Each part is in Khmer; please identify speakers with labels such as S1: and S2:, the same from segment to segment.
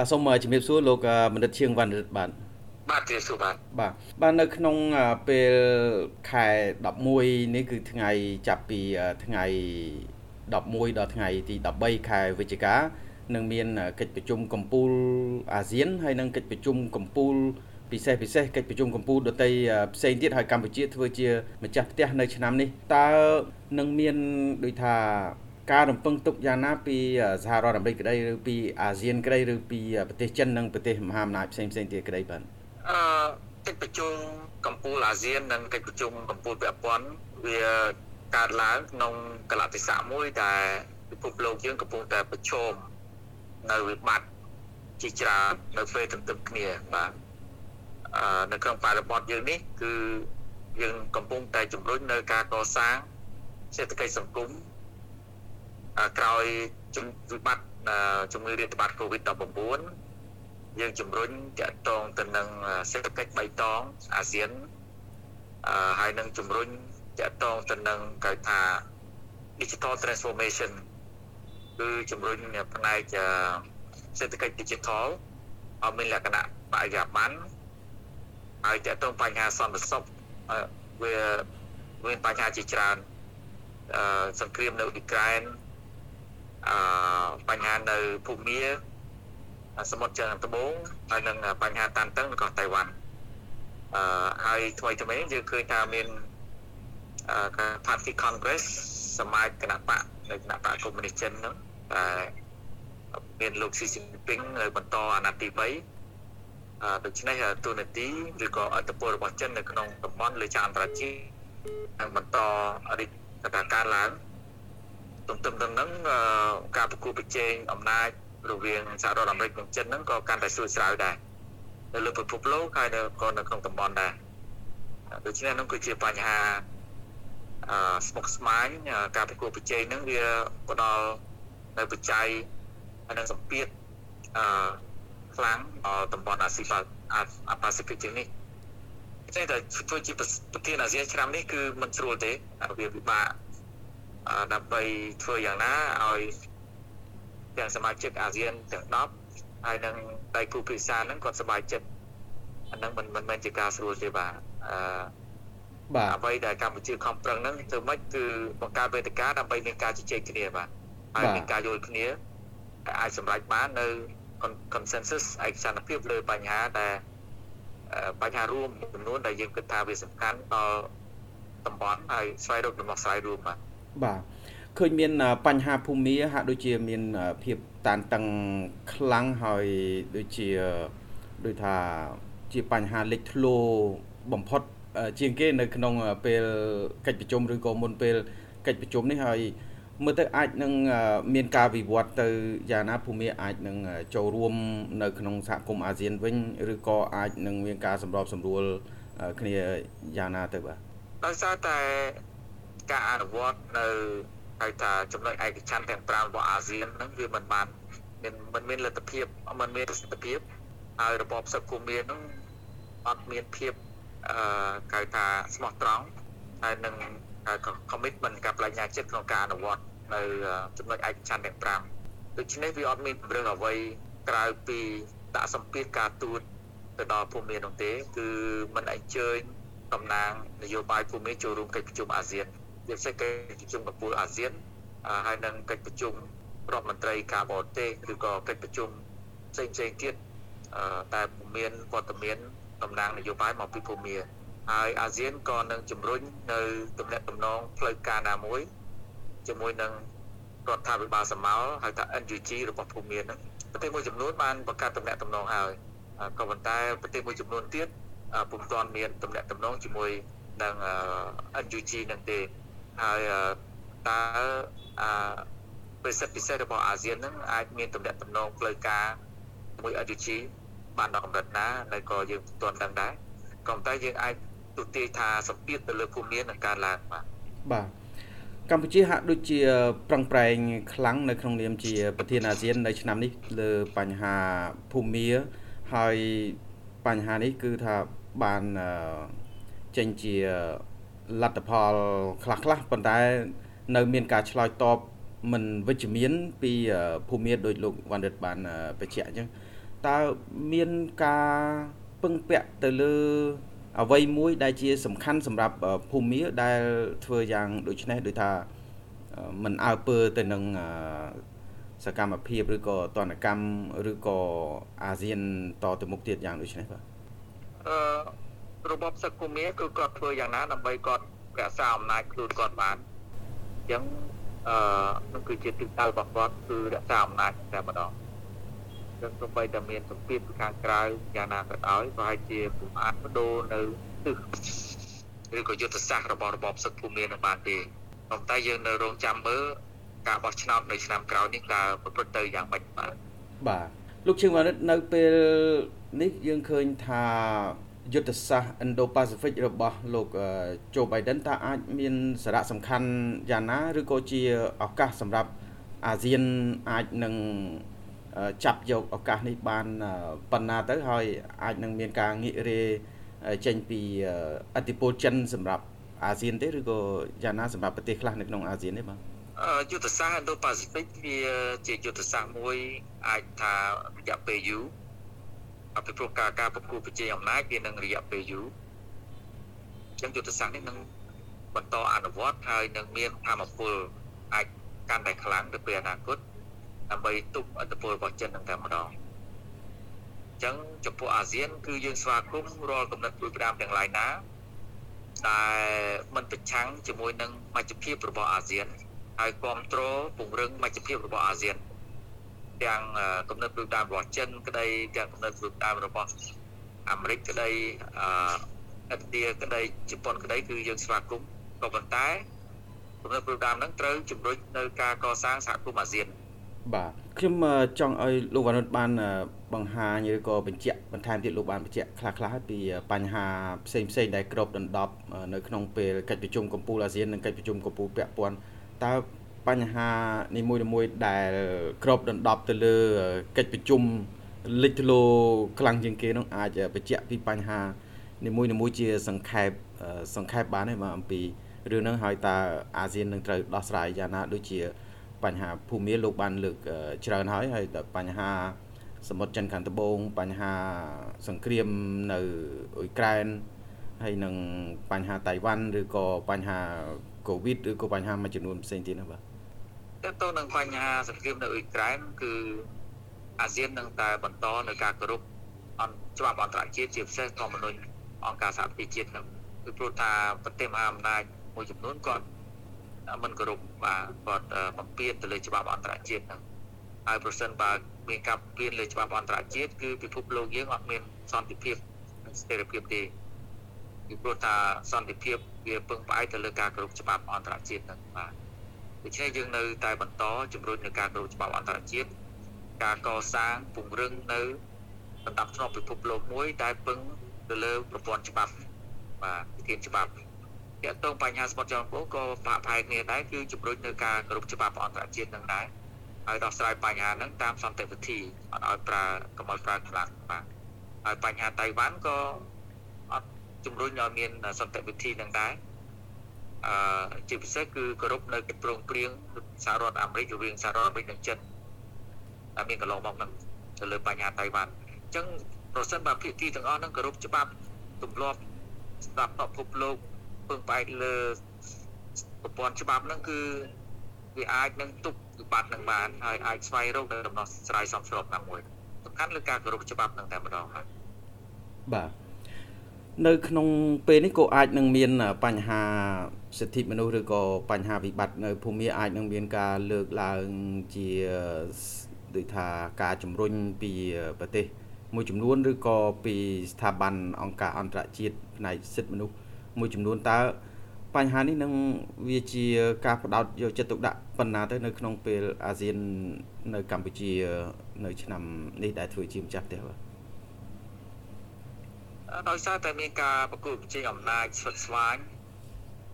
S1: បាទសូមជំរាបសួរលោកបណ្ឌិតឈៀងវណ្ណរិទ្ធបាទ
S2: បាទជំរាបសួរបាទ
S1: បាទបាទនៅក្នុងពេលខែ11នេះគឺថ្ងៃចាប់ពីថ្ងៃ11ដល់ថ្ងៃទី13ខែវិច្ឆិកានឹងមានកិច្ចប្រជុំកម្ពុជាអាស៊ានហើយនឹងកិច្ចប្រជុំកម្ពុជាពិសេសពិសេសកិច្ចប្រជុំកម្ពុជាដទៃផ្សេងទៀតហើយកម្ពុជាធ្វើជាម្ចាស់ផ្ទះនៅឆ្នាំនេះតើនឹងមានដូចថា ការរំពឹងទុកយ៉ាងណាពីសហរដ្ឋអាមេរិកក្តីឬពីអាស៊ានក្តីឬពីប្រទេសចិននិងប្រទេសមហាអំណាចផ្សេងផ្សេងទៀតក្តីបាទ
S2: អឺកិច្ចប្រជុំកម្ពុជាអាស៊ាននិងកិច្ចប្រជុំកម្ពុជាពាក់ព័ន្ធវាកើតឡើងក្នុងកលៈទេសៈមួយដែលពិភពលោកយើងកំពុងតែប្រឈមនៅវិបត្តិជាច្រើននៅពេលទន្ទឹមគ្នាបាទនៅក្នុងបរិបទយើងនេះគឺយើងកំពុងតែជំរុញនៅការកសាងសេដ្ឋកិច្ចសង្គម ក្រោយជំវិបត្តិជំងឺរាតត្បាត COVID-19 យើងជំរុញតកតងទៅនឹងសេដ្ឋកិច្ចបៃតងអាស៊ានហើយនឹងជំរុញតកតងទៅនឹងគេថា digital transformation គឺជំរុញផ្នែកសេដ្ឋកិច្ច digital ឲ្យមានលក្ខណៈបរិយាបន្នហើយតកតងបញ្ហាសន្តិសុខវាមានបញ្ហាជាច្រើនអឺសង្គ្រាមនៅអ៊ុយក្រែន អឺបញ្ហានៅភូមាសមុទ្រជើងត្បូងហើយនឹងបញ្ហាតានតឹងនៅកោះតៃវ៉ាន់អឺហើយថ្មីថ្មីយើងឃើញថាមានអឺ Party Congress សមាជគណៈបកនៅគណៈបកកុម្មុយនីសចិនហ្នឹងតែមានលោកស៊ីស៊ីពីងបន្តអាណត្តិទី3ដូច្នេះទូនាទីឬក៏អត្តពលរបស់ចិននៅក្នុងតំបន់លើឆាកអន្តរជាតិនឹងបន្តរីកកការឡើង ទន្ទឹមនឹងនឹងការប្រគួតប្រជែងអំណាចរវាងសហរដ្ឋអាមេរិកនិងចិនហ្នឹងក៏កាន់តែស្រួយស្រាវដែរនៅលើពិភពលោកហើយនៅក៏នៅក្នុងតំបន់ដែរដូច្នេះហ្នឹងគឺជាបញ្ហាអឺស្មុគស្មាញការប្រគួតប្រជែងហ្នឹងវាផ្ដល់នៅបច្ច័យហើយនឹងសម្ពាធអឺខ្លាំងតំបន់អាស៊ីអាប៉ាស៊ីហ្វិកជាងនេះតែតែធ្វើជាប្រធានអាស៊ានឆ្នាំនេះគឺមិនស្រួលទេវាពិបាក ដើម្បីធ្វើយ៉ាងណាឲ្យទាំងសមាជិកអាស៊ានទាំង10ហើយនឹងដៃគូពិសាហ្នឹងគាត់សប្បាយចិត្តអាហ្នឹងមិនមិនមែនជាការស្រួលទេបាទអឺបាទអ្វីដែលកម្ពុជាខំប្រឹងហ្នឹងធ្វើម៉េចគឺបង្កើតវេទិកាដើម្បីមានការជជែកគ្នាបាទហើយមានការយល់គ្នាអាចសម្រេចបាននៅ consensus ឯកសន្តិភាពលើបញ្ហាដែលបញ្ហារួមចំនួនដែលយើងគិតថាវាសំខាន់ដល់តំបន់ហើយស្វែងរកដំណោះស្រាយរួមបាទ
S1: បាទឃើញមានបញ្ហាភូមិហាក់ដូចជាមានភាពតានតឹងខ្លាំងហើយដូចជាដូចថាជាបញ្ហាលេចធ្លោបំផុតជាងគេនៅក្នុងពេលកិច្ចប្រជុំឬក៏មុនពេលកិច្ចប្រជុំនេះហើយមើលទៅអាចនឹងមានការវិវត្តទៅយ៉ាងណាភូមិអាចនឹងចូលរួមនៅក្នុងសហគមន៍អាស៊ានវិញឬក៏អាចនឹងមានការសម្របសម្រួលគ្នាយ៉ាងណាទៅបាទ
S2: ដោយសារតែ ការអនុវត្តនៅហៅថាចំណុចឯកច្ឆន្ទទាំង5របស់អាស៊ានហ្នឹងវាមិនបានមានមិនមានលទ្ធភាពមិនមានប្រសិទ្ធភាពហើយរបបសឹកភូមិហ្នឹងអត់មានភាពអឺហៅថាស្មោះត្រង់ហើយនឹង commitment ការបញ្ញាចិត្តក្នុងការអនុវត្តនៅចំណុចឯកច្ឆន្ទទាំង5ដូច្នេះវាអត់មានរឿងអ្វីក្រៅពីដាក់សម្ពាធការទូតទៅដល់ភូមិនោះទេ គឺមិនអញ្ជើញតំណាងនយោបាយភូមិចូលរួមកិច្ចប្រជុំអាស៊ានជា ពិសេសកិច្ចប្រជុំកម្ពុជាអាស៊ានហើយនឹងកិច្ចប្រជុំរដ្ឋមន្ត្រីការបរទេសឬក៏កិច្ចប្រជុំផ្សេងផ្សេងទៀតតែមានវត្តមានតំណាងនយោបាយមកពីភូមិហើយអាស៊ានក៏នឹងជំរុញនៅទំនាក់ទំនងផ្លូវការណាមួយជាមួយនឹងរដ្ឋាភិបាលសម្មាល់ហៅថា NUG របស់ភូមិហ្នឹងប្រទេសមួយចំនួនបានបង្កើតតំណែងតំណងហើយក៏ប៉ុន្តែប្រទេសមួយចំនួនទៀតពុំទាន់មានតំណែងតំណងជាមួយនឹង NUG ហ្នឹងទេ ហើយតើប្រសិទ្ធពិសេសរបស់អាស៊ានហ្នឹងអាចមានតំណែងតំណងផ្លូវការជាមួយ NUG បានដល់កម្រិតណានៅក៏យើងមិនទាន់ដឹងដែរក៏ប៉ុន្តែយើងអាចទូទាយថាសម្ពាធទៅលើភូមិនឹងកើនឡើងបាទ
S1: បាទកម្ពុជាហាក់ដូចជាប្រឹងប្រែងខ្លាំងនៅក្នុងនាមជាប្រធានអាស៊ាននៅឆ្នាំនេះលើបញ្ហាភូមិហើយបញ្ហានេះគឺថាបានចេញជា លទ្ធផលខ្លះខ្លះប៉ុន្តែ នៅ មានការឆ្លើយតបមិនវិជ្ជមាន ពីភូមិដោយលោកវណ្ណរិទ្ធបានបញ្ជាក់អញ្ចឹងតើមានការពឹងពាក់ទៅលើអ្វីមួយដែលជាសំខាន់សម្រាប់ភូមិដែលធ្វើយ៉ាងដូចនេះដូចថាមិនអើពើទៅនឹងសកម្មភាពឬក៏តនកម្មឬក៏អាស៊ានតទៅមុខទៀតយ៉ាងដូចនេះបាទ
S2: អឺ របបសឹកភូមិគឺគាត់ធ្វើយ៉ាងណាដើម្បីគាត់រក្សាអំណាចខ្លួនគាត់បានអញ្ចឹងអឺនោះគឺជាទិសដៅរបស់គាត់គឺរក្សាអំណាចតែម្ដងចឹងទោះបីតែមានសម្ពាធពីខាងក្រៅយ៉ាងណាក៏ដោយក៏ហើយជាពុំអាចបដូរនៅទិសឬក៏យុទ្ធសាស្ត្ររបស់របបសឹកភូមិនឹងបានទេប៉ុន្តែយើងនៅរងចាំមើលការបោះឆ្នោតនៅឆ្នាំក្រោយនេះតើប្រព្រឹត្តទៅយ៉ាងម៉េចបាទ
S1: បាទលោកជើងវណ្ណិតនៅពេលនេះយើងឃើញថា យុទ្ធសាស្ត្រ Indo-Pacific របស់លោក Joe Biden តើអាចមានសារៈសំខាន់យ៉ាងណាឬក៏ជាឱកាសសម្រាប់អាស៊ានអាចនឹងចាប់យកឱកាសនេះបានប៉ុណ្ណាទៅហើយអាចនឹងមានការងាករេចេញពីអធិពលចិនសម្រាប់អាស៊ានទេឬក៏យ៉ាងណាសម្រាប់ប្រទេសខ្លះនៅក្នុងអាស៊ានទេបាទ
S2: យុទ្ធសាស្ត្រ Indo-Pacific វាជាយុទ្ធសាស្ត្រមួយអាចថារយៈពេលយូរអ ពីព្រោះការការប្រគល់ប្រជាអំណាចវានឹងរយៈពេលយូរអញ្ចឹងយុទ្ធសាស្ត្រនេះនឹងបន្តអនុវត្តហើយនឹងមានធម៌ពលអាចកាន់តែខ្លាំងទៅពេលអនាគតដើម្បីទប់អត្តពលរបស់ចិននឹងតែម្ដងអញ្ចឹងចំពោះអាស៊ាន គឺយើងស្វាគមន៍រាល់កំណត់ព្រួយផ្ដាមទាំងឡាយណាដែលមិនប្រឆាំងជាមួយនឹងមជ្ឈភាពរបស់អាស៊ានហើយគ្រប់គ្រងពង្រឹងមជ្ឈភាពរបស់អាស៊ាន ទាំងកំណត់ព្រួយផ្ដាមរបស់ចិនក្តីទាំងកំណត់ព្រួយផ្ដាមរបស់អាមេរិកក្តីអឺឥណ្ឌាក្តីជប៉ុនក្តីគឺយើងស្វាគមន៍ក៏ប៉ុន្តែកំណត់ព្រួយផ្ដាមហ្នឹងត្រូវជំរុញនៅការកសាងសហគមន៍អាស៊ាន
S1: បាទខ្ញុំចង់ឲ្យលោកវណ្ណុតបានបង្ហាញឬក៏បញ្ជាក់បន្ថែមទៀតលោកបានបញ្ជាក់ខ្លះៗពីបញ្ហាផ្សេងផ្សេងដែលក្របដណ្ដប់នៅក្នុងពេលកិច្ចប្រជុំកំពូលអាស៊ាននិងកិច្ចប្រជុំកំពូលពាក់ព័ន្ធតើ បញ្ហានីមួយៗដែលក្របដណ្ដប់ទៅលើកិច្ចប្រជុំលេចធ្លោខ្លាំងជាងគេនោះអាចបញ្ជាក់ពីបញ្ហានីមួយៗជាសង្ខេបសង្ខេបបានទេបាទអំពីរឿងហ្នឹងហើយតើអាស៊ាននឹងត្រូវដោះស្រាយយ៉ាងណាដូចជាបញ្ហាភូមិលោកបានលើកច្រើនហើយហើយបញ្ហាសមុទ្រចិនខាងត្បូងបញ្ហាសង្គ្រាមនៅអ៊ុយក្រែនហើយនឹងបញ្ហាតៃវ៉ាន់ឬក៏បញ្ហាកូវីដឬក៏បញ្ហាមួយចំនួនផ្សេងទៀតណាបាទ
S2: តើតើនឹងបញ្ហាសង្គ្រាមនៅអ៊ុយក្រែនគឺអាស៊ាននឹងតែបន្តនៅការគោរពអន្តច្បាប់អន្តរជាតិជាពិសេសធម្មនុញ្ញអង្គការសហប្រជាជាតិនោះគឺព្រោះថាប្រទេសមហាអំណាចមួយចំនួនគាត់មិនគោរពបាទគាត់បំពេញទៅលើច្បាប់អន្តរជាតិហ្នឹងហើយប្រសិនបើមានការពៀនលើច្បាប់អន្តរជាតិគឺពិភពលោកយើងអត់មានសន្តិភាពស្ថិរភាពទេពីព្រោះថាសន្តិភាពវាពឹងផ្អែកទៅលើការគោរពច្បាប់អន្តរជាតិហ្នឹងបាទ ដូច្នេះយើងនៅតែបន្តជំរុញនៅការគោរពច្បាប់អន្តរជាតិការកសាងពង្រឹងនៅបណ្ដាប់ធ្នាប់ពិភពលោកមួយដែលពឹងទៅលើប្រព័ន្ធច្បាប់បាទវិធានច្បាប់ទាក់ទងបញ្ហាសមុទ្រចរពូក៏បាក់ផែគ្នាដែរគឺជំរុញនៅការគោរពច្បាប់អន្តរជាតិនឹងដែរហើយដោះស្រាយបញ្ហាហ្នឹងតាមសន្តិវិធីអត់ឲ្យប្រើកុំឲ្យប្រើខ្លាំងបាទហើយបញ្ហាតៃវ៉ាន់ក៏អត់ជំរុញឲ្យមានសន្តិវិធីនឹងដែរអឺ ជាពិសេសគឺគោរពនៅកិច្ចព្រមព្រៀងសហរដ្ឋអាមេរិករវាងសហរដ្ឋអាមេរិកនិងចិនដែលមានកន្លងមកហ្នឹងទៅលើបញ្ហាតៃវ៉ាន់អញ្ចឹងប្រសិនបើភាគីទាំងអស់ហ្នឹងគោរពច្បាប់ទម្លាប់ស្ដាប់ពិភពលោកពឹងផ្អែកលើប្រព័ន្ធច្បាប់ហ្នឹងគឺវាអាចនឹងទប់វិបត្តិនឹងបានហើយអាចស្វែងរកនៅដំណោះស្រាយសមស្របណាមួយសំខាន់លើការគោរពច្បាប់នឹងតែម្ដងបាទ
S1: បាទ នៅក្នុងពេលនេះក៏អាចនឹងមានបញ្ហាសិទ្ធិមនុស្សឬក៏បញ្ហាវិបត្តិនៅភូមិអាចនឹងមានការលើកឡើងជាដូចថាការជំរុញពីប្រទេស មួយចំនួនឬក៏ពីស្ថាប័នអង្គការអន្តរជាតិផ្នែកសិទ្ធិមនុស្សមួយចំនួនតើបញ្ហានេះនឹងវាជាការផ្ដោតយកចិត្តទុកដាក់ប៉ុណ្ណាទៅនៅក្នុងពេលអាស៊ាននៅកម្ពុជានៅឆ្នាំនេះដែលធ្វើជាម្ចាស់ផ្ទះបាទ
S2: ដោយសារតែមានការប្រគល់ប្រជែងអំណាចស្វិតស្វាញ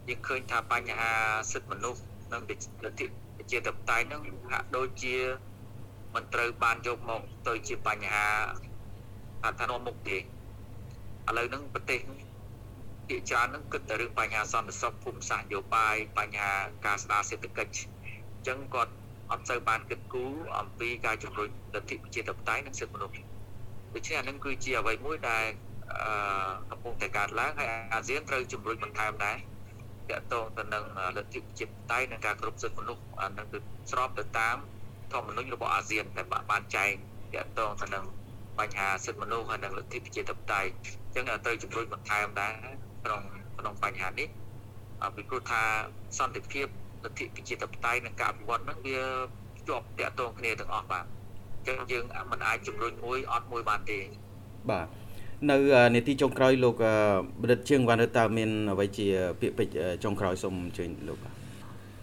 S2: យើងឃើញថាបញ្ហាសិទ្ធិមនុស្សនិងលទ្ធិប្រជាធិបតេយ្យនឹងហាក់ដូចជាមិនត្រូវបានយកមកទៅជាបញ្ហាថាថានាំមុខទេឥឡូវហ្នឹងប្រទេសភាគច្រើននឹងគិតតែរឿងបញ្ហាសន្តិសុខភូមិសាស្ត្រនយោបាយបញ្ហាការស្ដារសេដ្ឋកិច្ចអញ្ចឹងគាត់អត់សូវបានគិតគូរអំពីការជំរុញលទ្ធិប្រជាធិបតេយ្យនិងសិទ្ធិមនុស្សដូច្នេះអានឹងគឺជាអ្វីមួយដែល អឺកំពុងតែកើតឡើងហើយអាស៊ានត្រូវជំរុញបន្ថែមដែរតាក់ទងទៅនឹងលទ្ធិប្រជាធិបតេយ្យនិងការគ្រប់សិទ្ធិមនុស្សអានឹងគឺស្របទៅតាមធម្មនុញ្ញរបស់អាស៊ានដែលបានចែងតាក់ទងទៅនឹងបញ្ហាសិទ្ធិមនុស្សហើយនិងលទ្ធិប្រជាធិបតេយ្យអញ្ចឹងត្រូវជំរុញបន្ថែមដែរក្នុងក្នុងបញ្ហានេះពីព្រោះថាសន្តិភាពលទ្ធិប្រជាធិបតេយ្យនិងការអភិវឌ្ឍហ្នឹងវាជាប់តាក់ទងគ្នាទាំងអស់បាទអញ្ចឹងយើងមិនអាចជំរុញមួយអត់មួយបានទេ
S1: បាទ នៅនេតិចុងក្រោយលោកបណ្ឌិតជាងវណ្ណរិតតើមានអ្វីជាពាក្យពេចន៍ចុងក្រោយសូមអញ្ជើញលោកបាទ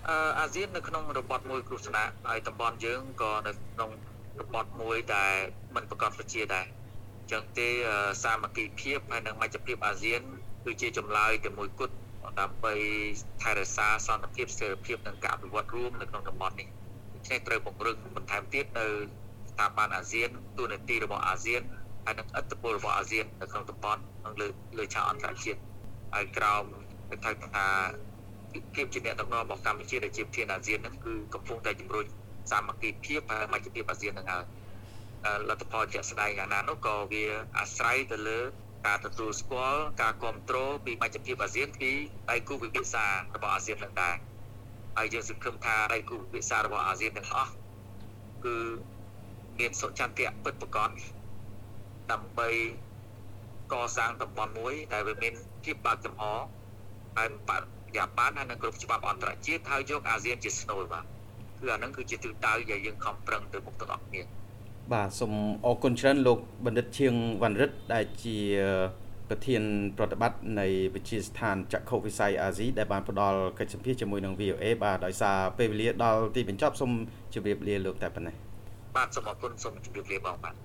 S2: អឺអាស៊ាននៅក្នុងរបបមួយគ្រោះថ្នាក់ហើយតំបន់យើងក៏នៅក្នុងរបបមួយដែលមិនប្រកបប្រជាដែរអញ្ចឹងទេសាមគ្គីភាពហើយនិងមជ្ឈភាពអាស៊ានគឺជាចម្លើយតែមួយគត់ដើម្បីថែរក្សាសន្តិភាពស្ថិរភាពនិងការអភិវឌ្ឍរួមនៅក្នុងតំបន់នេះដូច្នេះត្រូវពង្រឹងបន្ថែមទៀតនៅស្ថាប័នអាស៊ានទូនាទីរបស់អាស៊ាន ហើយនឹងអត្តពលរបស់អាស៊ាននៅក្នុងតំបន់និងលើលើឆាកអន្តរជាតិហើយក្រោមគេថាថាភាពជាអ្នកដឹកនាំរបស់កម្ពុជាដែលជាប្រធានអាស៊ានហ្នឹងគឺកំពុងតែជំរុញសាមគ្គីភាពហើយមជ្ឈភាពអាស៊ានហ្នឹងហើយលទ្ធផលជាក់ស្ដែងយ៉ាងណានោះក៏វាអាស្រ័យទៅលើការទទួលស្គាល់ការគ្រប់គ្រងពីមជ្ឈភាពអាស៊ានពីដៃគូពិភាក្សារបស់អាស៊ាននឹងដែរហើយយើងសង្ឃឹមថាដៃគូពិភាក្សារបស់អាស៊ានទាំងអស់គឺមានសុចន្ទៈពិតប្រាកដ ដើម្បីកសាងតំបន់មួយដែលវាមានភាពបើកចំហហើយបរិយាបន្នហើយនឹងគ្រប់ច្បាប់អន្តរជាតិហើយយកអាស៊ានជាស្នូលបាទគឺអានឹងគឺជាទិសដៅដែលយើងខំប្រឹងទៅមុខទាំងអស់គ្នា
S1: បាទសូមអរគុណច្រើនលោកបណ្ឌិតឈៀងវណ្ណរិទ្ធដែលជាប្រធានប្រតិបត្តិនៃវិទ្យាស្ថានចក្ខុវិស័យអាស៊ីដែលបានផ្ដល់កិច្ចសម្ភាសជាមួយនឹង VOA បាទដោយសារពេលវេលាដល់ទីបញ្ចប់សូមជម្រាបលាលោកតែប៉ុណ្ណេះ
S2: បាទសូមអរគុណសូមជម្រាបលាបងបាទ